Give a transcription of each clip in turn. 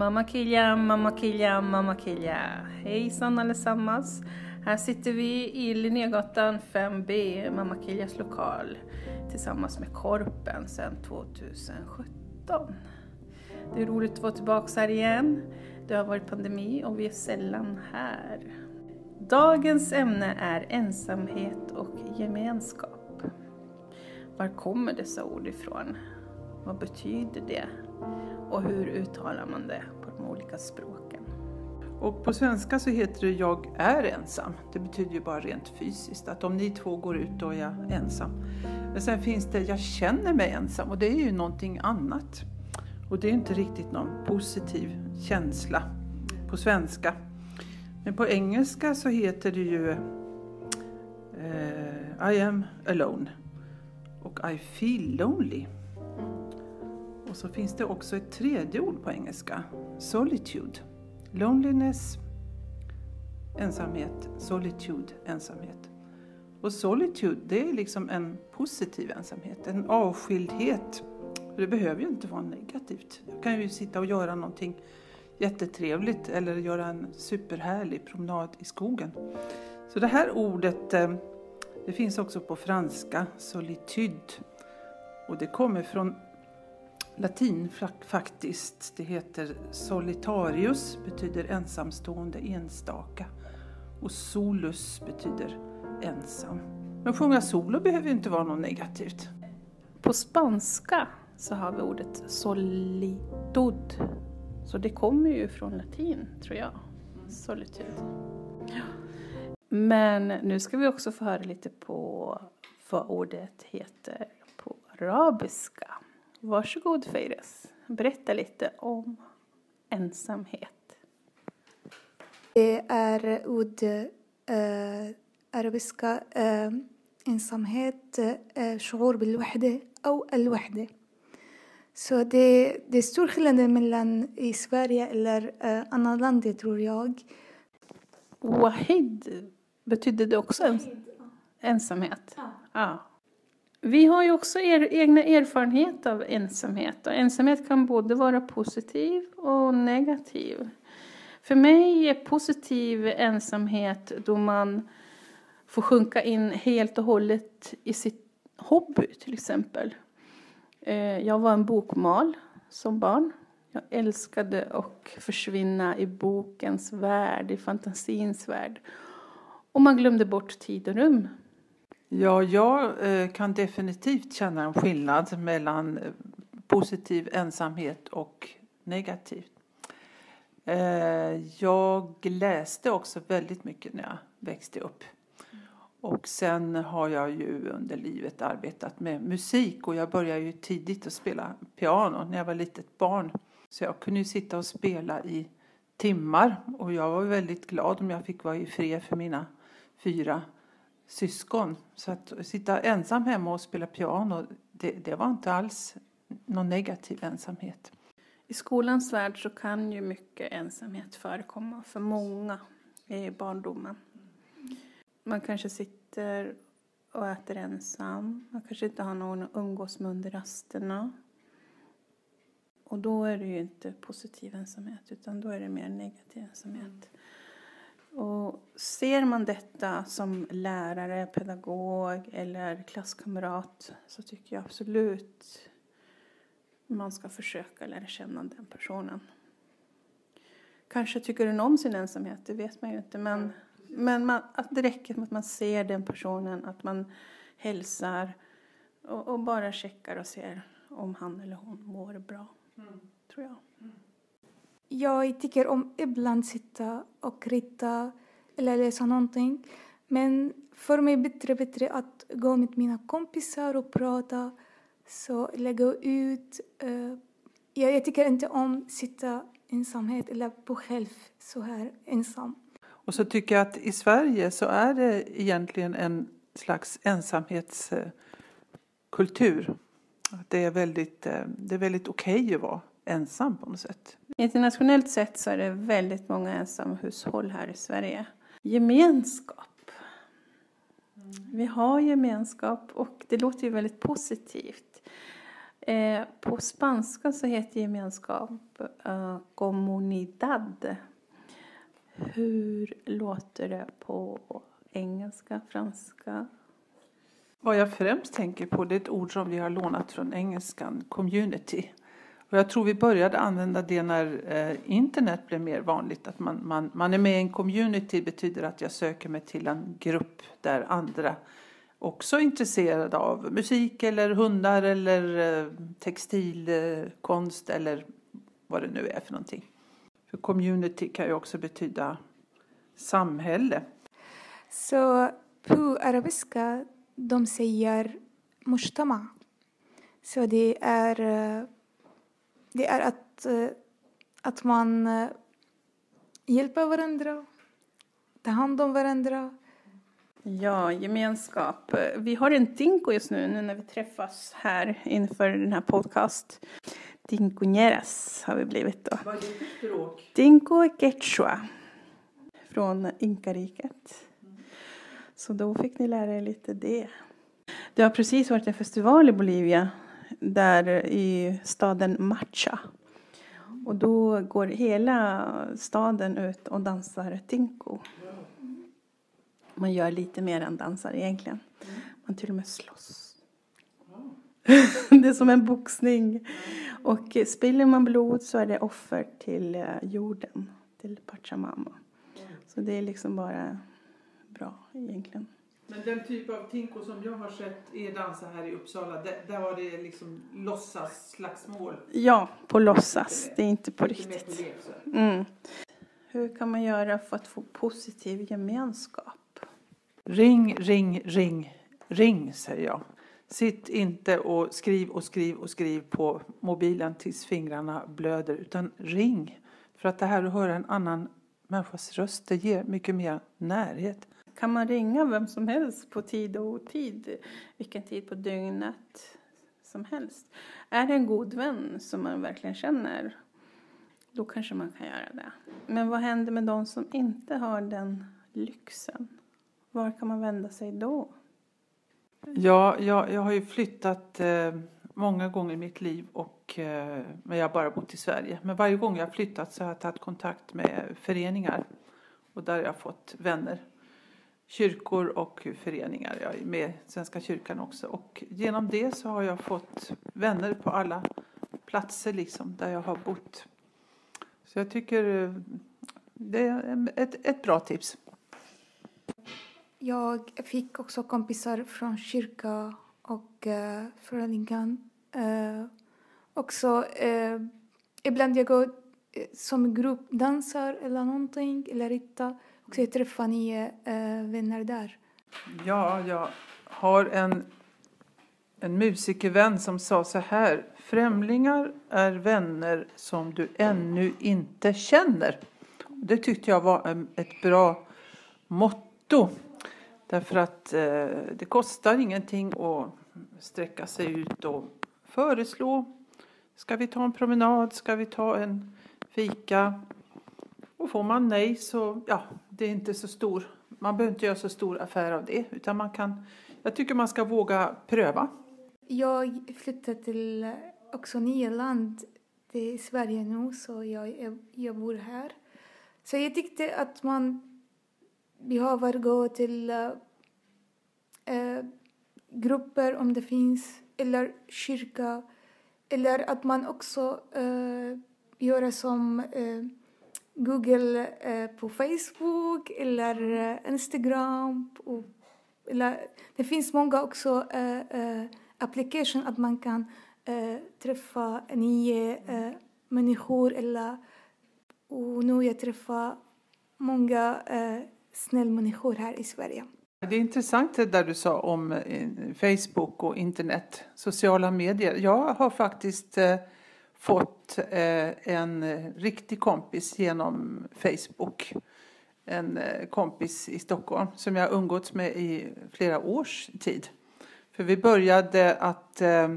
Mamma Kilja, mamma Kilja, mamma Kilja. Hejsan allesammans. Här sitter vi i Linnégatan 5B, mamma Kiljas lokal, tillsammans med Korpen sedan 2017. Det är roligt att vara tillbaka här igen. Det har varit pandemi och vi är sällan här. Dagens ämne är ensamhet och gemenskap. Var kommer dessa ord ifrån? Vad betyder det? Och hur uttalar man det på de olika språken? Och på svenska så heter det jag är ensam. Det betyder ju bara rent fysiskt att om ni två går ut då är jag ensam. Men sen finns det jag känner mig ensam och det är ju någonting annat. Och det är inte riktigt någon positiv känsla på svenska. Men på engelska så heter det ju eh, I am alone och I feel lonely. Och så finns det också ett tredje ord på engelska, solitude. Loneliness, ensamhet, solitude, ensamhet. Och solitude, det är liksom en positiv ensamhet, en avskildhet. Det behöver ju inte vara negativt. Jag kan ju sitta och göra någonting jättetrevligt eller göra en superhärlig promenad i skogen. Så det här ordet, eh, det finns också på franska, solitude. Och det kommer från latin faktiskt. Det heter solitarius, betyder ensamstående, enstaka. Och solus betyder ensam. Men sjunga solo behöver ju inte vara något negativt. På spanska så har vi ordet solitud. Så det kommer ju från latin, tror jag. Solitud. Ja. Men nu ska vi också få höra lite på vad ordet heter på arabiska. Varsågod Feiras, berätta lite om ensamhet. Det är ord, äh, arabiska äh, ensamhet, äh, شعور بالوحدة أو الوحدة. Så det, det är stor skillnad mellan i Sverige eller äh, andra länder tror jag. Wahid, betyder det också ens ensamhet? Ja. ja. Vi har ju också er, egna erfarenhet av ensamhet och ensamhet kan både vara positiv och negativ. För mig är positiv ensamhet då man får sjunka in helt och hållet i sitt hobby till exempel. Eh, jag var en bokmal som barn. Jag älskade att försvinna i bokens värld, i fantasins värld. Och man glömde bort tid och rum. Ja, jag eh, kan definitivt känna en skillnad mellan eh, positiv ensamhet och negativ. Eh, jag läste också väldigt mycket när jag växte upp. Och sen har jag ju under livet arbetat med musik och jag började ju tidigt att spela piano när jag var litet barn. Så jag kunde ju sitta och spela i timmar och jag var väldigt glad om jag fick vara i fred för mina fyra syskon. Så att sitta ensam hemma och spela piano, det, det var inte alls någon negativ ensamhet. I skolans värld så kan ju mycket ensamhet förekomma för många i barndomen. Man kanske sitter och äter ensam. Man kanske inte har någon att umgås med under rasterna. Och då är det ju inte positiv ensamhet utan då är det mer negativ ensamhet. Ser man detta som lärare, pedagog eller klasskamrat så tycker jag absolut man ska försöka lära känna den personen. Kanske tycker om sin ensamhet, det vet man ju inte. Men, men man, att det räcker med att man ser den personen, att man hälsar och, och bara checkar och ser om han eller hon mår bra, mm. tror jag. Mm. Jag tycker om ibland sitta och rita eller läsa någonting. Men för mig är det bättre, bättre att gå med mina kompisar och prata. Så lägga ut. Uh, jag, jag tycker inte om att sitta ensamhet eller på själv så här ensam. Och så tycker jag att i Sverige så är det egentligen en slags ensamhetskultur. Det är väldigt, eh, det är väldigt okej okay att vara ensam på något sätt. Internationellt sett så är det väldigt många ensamhushåll här i Sverige. Gemenskap. Vi har gemenskap och det låter ju väldigt positivt. Eh, på spanska så heter gemenskap uh, comunidad. Hur låter det på engelska, franska? Vad jag främst tänker på det är ett ord som vi har lånat från engelskan, community. Och jag tror vi började använda det när eh, internet blev mer vanligt. Att man, man, man är med i en community betyder att jag söker mig till en grupp där andra också är intresserade av musik eller hundar eller eh, textilkonst eh, eller vad det nu är för någonting. För community kan ju också betyda samhälle. Så på arabiska de säger mujtama. Så det är, eh, det är att, eh, att man eh, hjälper varandra, tar hand om varandra. Ja, gemenskap. Vi har en dinko just nu, nu när vi träffas här inför den här podcast. Dinkoñeras har vi blivit då. Vad är det för språk? Dinko quechua från Inkariket. Så då fick ni lära er lite det. Det har precis varit en festival i Bolivia, där i staden Macha. Och då går hela staden ut och dansar tinko. Man gör lite mer än dansar egentligen. Man till och med slåss. Det är som en boxning. Och spiller man blod så är det offer till eh, jorden, till Pachamama. Så det är liksom bara bra egentligen. Men den typ av tinko som jag har sett er dansa här i Uppsala, där, där var det liksom låtsas slagsmål. Ja, på låtsas. Det är inte på Lite mer riktigt. på. Mm. Hur kan man göra för att få positiv gemenskap? Ring, ring, ring, ring säger jag. Sitt inte och skriv och skriv och skriv på mobilen tills fingrarna blöder, utan ring. För att det här att höra en annan människas röst, det ger mycket mer närhet. Kan man ringa vem som helst på tid och otid? Vilken tid på dygnet som helst? Är det en god vän som man verkligen känner? Då kanske man kan göra det. Men vad händer med de som inte har den lyxen? Var kan man vända sig då? Ja, jag, jag har ju flyttat eh, många gånger i mitt liv, och, eh, men jag har bara bott i Sverige. Men varje gång jag har flyttat så har jag tagit kontakt med föreningar och där har jag fått vänner. Kyrkor och föreningar. Jag är med i Svenska kyrkan också. Och genom det så har jag fått vänner på alla platser liksom, där jag har bott. Så jag tycker eh, det är ett, ett bra tips. Jag fick också kompisar från kyrka och eh, föreningen. Eh, också eh, ibland jag går eh, som gruppdansar eller någonting eller ritar. Och träffa träffar nya eh, vänner där. Ja, jag har en, en musikervän som sa så här. Främlingar är vänner som du ännu inte känner. Det tyckte jag var ett bra motto. Därför att eh, det kostar ingenting att sträcka sig ut och föreslå. Ska vi ta en promenad? Ska vi ta en fika? Och får man nej så, ja, det är inte så stor. Man behöver inte göra så stor affär av det. Utan man kan, jag tycker man ska våga pröva. Jag flyttade till också nya land. Det är Sverige nu, så jag, jag, jag bor här. Så jag tyckte att man behöver gå till äh, grupper om det finns, eller kyrka. Eller att man också äh, gör som äh, Google eh, på Facebook eller eh, Instagram. Och, eller, det finns många också eh, eh application att man kan träffa nya människor eller och nu jag träffar många eh, snälla människor här i Sverige. Det är intressant det där du sa om Facebook och internet, sociala medier. Jag har faktiskt eh, fått eh, en eh, riktig kompis genom Facebook. En eh, kompis i Stockholm som jag umgåtts med i flera års tid. För vi började att eh,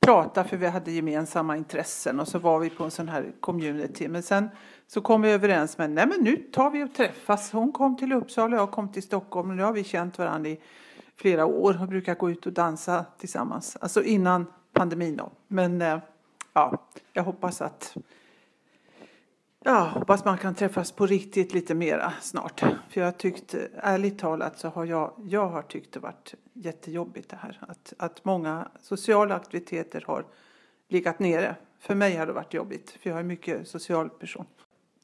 prata för vi hade gemensamma intressen och så var vi på en sån här community. Men sen så kom vi överens med, nej men nu tar vi och träffas. Hon kom till Uppsala och jag kom till Stockholm och nu har vi känt varandra i flera år och brukar gå ut och dansa tillsammans. Alltså innan pandemin då. Men eh, ja, jag hoppas att Ja, hoppas man kan träffas på riktigt lite mera snart. För jag tyckt, ärligt talat så har jag, jag har tyckt det varit jättejobbigt det här. Att, att många sociala aktiviteter har legat nere. För mig har det varit jobbigt, för jag är mycket social person.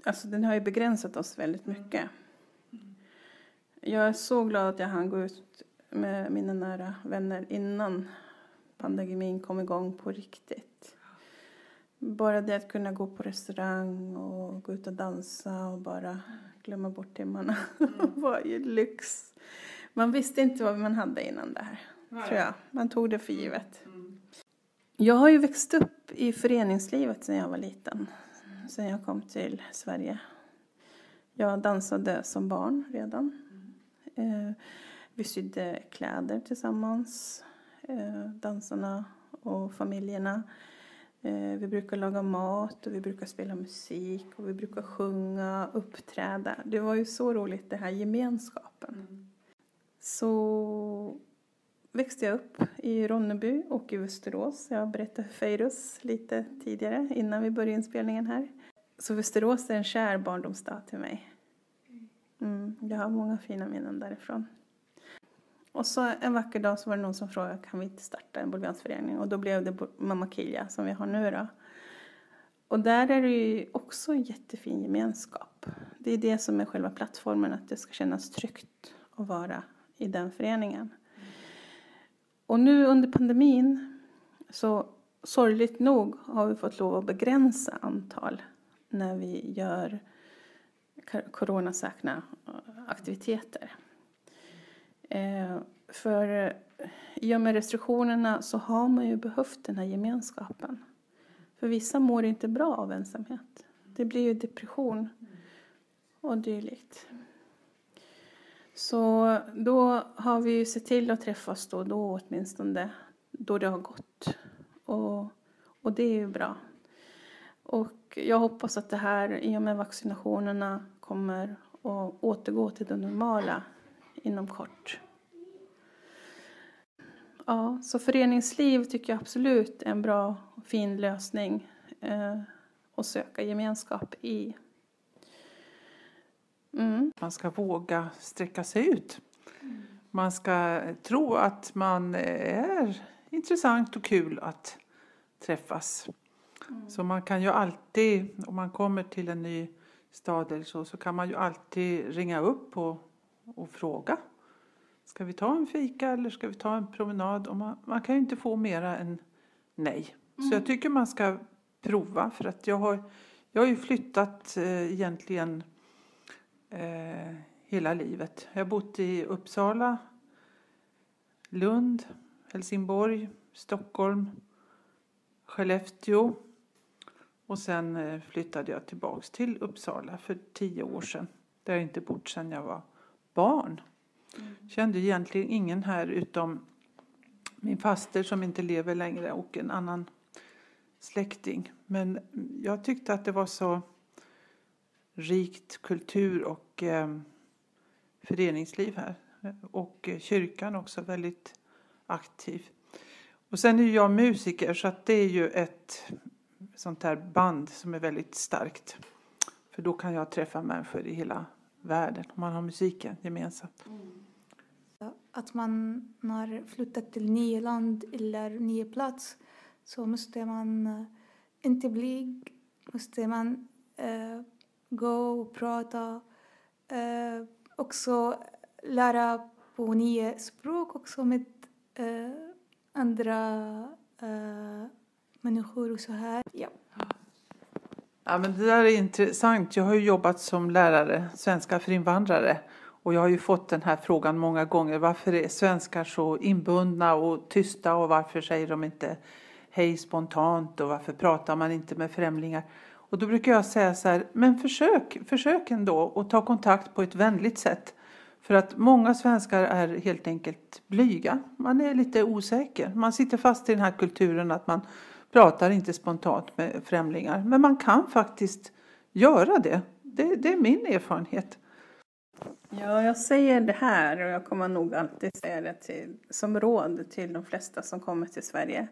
Alltså den har ju begränsat oss väldigt mycket. Jag är så glad att jag hann gå ut med mina nära vänner innan pandemin kom igång på riktigt. Bara det att kunna gå på restaurang och gå ut och dansa och bara glömma bort timmarna var ju lyx. Man visste inte vad man hade innan det här, tror jag. Man tog det för givet. Jag har ju växt upp i föreningslivet sedan jag var liten, sedan jag kom till Sverige. Jag dansade som barn redan. Eh, vi sydde kläder tillsammans, eh, dansarna och familjerna. Eh, vi brukar laga mat och vi brukar spela musik och vi brukar sjunga, uppträda. Det var ju så roligt, det här gemenskapen. Så växte jag upp i Ronneby och i Västerås. Jag berättade för Feirus lite tidigare, innan vi började inspelningen här. Så Västerås är en kär barndomsstad till mig. Mm, jag har många fina minnen därifrån. Och så en vacker dag så var det någon som frågade kan vi inte starta en boliviansförening och då blev det Mamma Kilja som vi har nu då. Och där är det ju också en jättefin gemenskap. Det är det som är själva plattformen, att det ska kännas tryggt att vara i den föreningen. Och nu under pandemin så sorgligt nog har vi fått lov att begränsa antal när vi gör coronasäkra aktiviteter. Eh, för eh, i och med restriktionerna så har man ju behövt den här gemenskapen. För vissa mår inte bra av ensamhet. Det blir ju depression och dylikt. Så då har vi ju sett till att träffas då då åtminstone, då det har gått. Och, och det är ju bra. Och jag hoppas att det här, i och med vaccinationerna, kommer att återgå till det normala inom kort. Ja, så föreningsliv tycker jag absolut är en bra och fin lösning eh, att söka gemenskap i. Mm. Man ska våga sträcka sig ut. Man ska tro att man är intressant och kul att träffas. Mm. Så man kan ju alltid, om man kommer till en ny stad eller så, så kan man ju alltid ringa upp och, och fråga. Ska vi ta en fika eller ska vi ta en promenad? Och man, man kan ju inte få mera än nej. Mm. Så jag tycker man ska prova för att jag har, jag har ju flyttat eh, egentligen eh, hela livet. Jag har bott i Uppsala, Lund, Helsingborg, Stockholm, Skellefteå och sen eh, flyttade jag tillbaks till Uppsala för tio år sedan. Där jag inte bott sedan jag var barn. Mm. Kände egentligen ingen här utom min faster som inte lever längre och en annan släkting. Men jag tyckte att det var så rikt kultur och eh, föreningsliv här. Och eh, kyrkan också väldigt aktiv. Och sen är jag musiker så att det är ju ett sånt här band som är väldigt starkt. För då kan jag träffa människor i hela världen om man har musiken gemensamt. Mm. Att man när flyttat till nya land eller ny plats så måste man uh, inte bli, måste man uh, gå och prata. Uh, också lära på nya språk också med andra människor och så här. Ja. Ja, men det där är intressant. Jag har ju jobbat som lärare, svenska för invandrare. Och jag har ju fått den här frågan många gånger. Varför är svenskar så inbundna och tysta och varför säger de inte hej spontant och varför pratar man inte med främlingar? Och då brukar jag säga så här, men försök, försök ändå att ta kontakt på ett vänligt sätt. För att många svenskar är helt enkelt blyga. Man är lite osäker. Man sitter fast i den här kulturen att man pratar inte spontant med främlingar. Men man kan faktiskt göra det. Det, det är min erfarenhet. Ja, jag säger det här och jag kommer nog alltid säga det till, som råd till de flesta som kommer till Sverige.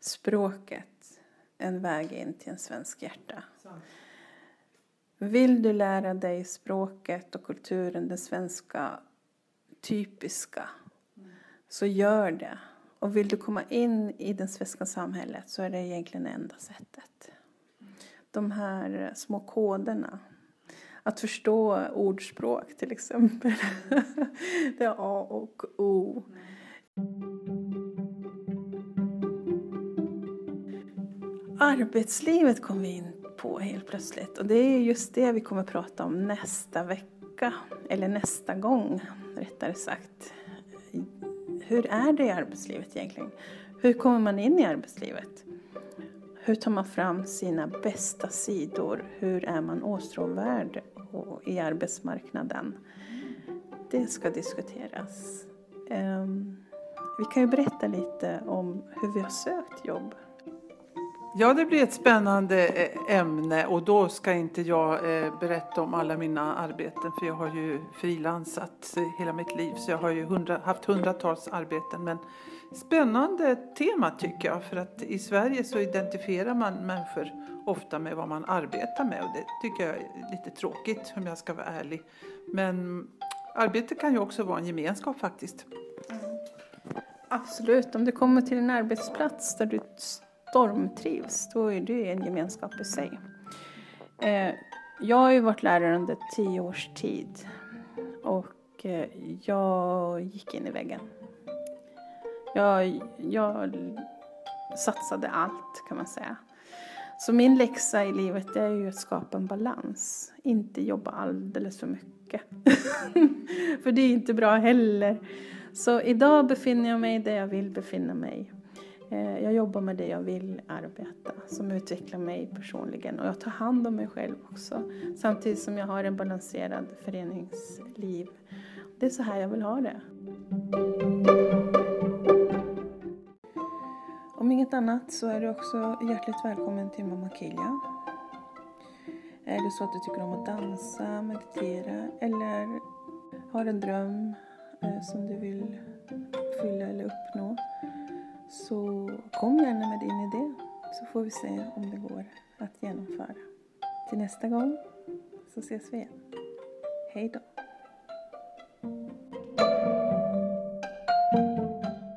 språket en väg in till en svensk hjärta. Vill du lära dig språket och kulturen, det svenska typiska, så gör det. Och vill du komma in i det svenska samhället så är det egentligen det enda sättet. De här små koderna. Att förstå ordspråk till exempel. Det är A och O. Arbetslivet kom vi in på helt plötsligt. Och det är just det vi kommer att prata om nästa vecka. Eller nästa gång, rättare sagt. Hur är det i arbetslivet egentligen? Hur kommer man in i arbetslivet? Hur tar man fram sina bästa sidor? Hur är man åstråvärd i arbetsmarknaden? Det ska diskuteras. Ehm, vi kan ju berätta lite om hur vi har sökt jobb. Ja, det blir ett spännande eh, ämne och då ska inte jag eh, berätta om alla mina arbeten för jag har ju frilansat hela mitt liv så jag har ju hundra, haft hundratals arbeten. Men spännande tema tycker jag för att i Sverige så identifierar man människor ofta med vad man arbetar med och det tycker jag är lite tråkigt om jag ska vara ärlig. Men arbete kan ju också vara en gemenskap faktiskt. Mm. Absolut, om du kommer till en arbetsplats där du stormtrivs, då är det en gemenskap i sig. Eh, jag har ju varit lärare under tio års tid och eh, jag gick in i väggen. Jag, jag satsade allt kan man säga. Så min läxa i livet är ju att skapa en balans, inte jobba alldeles för mycket. för det är inte bra heller. Så idag befinner jag mig där jag vill befinna mig. Eh, jag jobbar med det jag vill arbeta, som utvecklar mig personligen. Och jag tar hand om mig själv också, samtidigt som jag har en balanserad föreningsliv. Det är så här jag vill ha det. Om inget annat så är du också hjärtligt välkommen till Mamma Kilja. Är det så att du tycker om att dansa, meditera eller har en dröm eh, som du vill fylla eller uppnå så kom gärna med din idé så får vi se om det går att genomföra. Till nästa gång så ses vi igen. Hej då!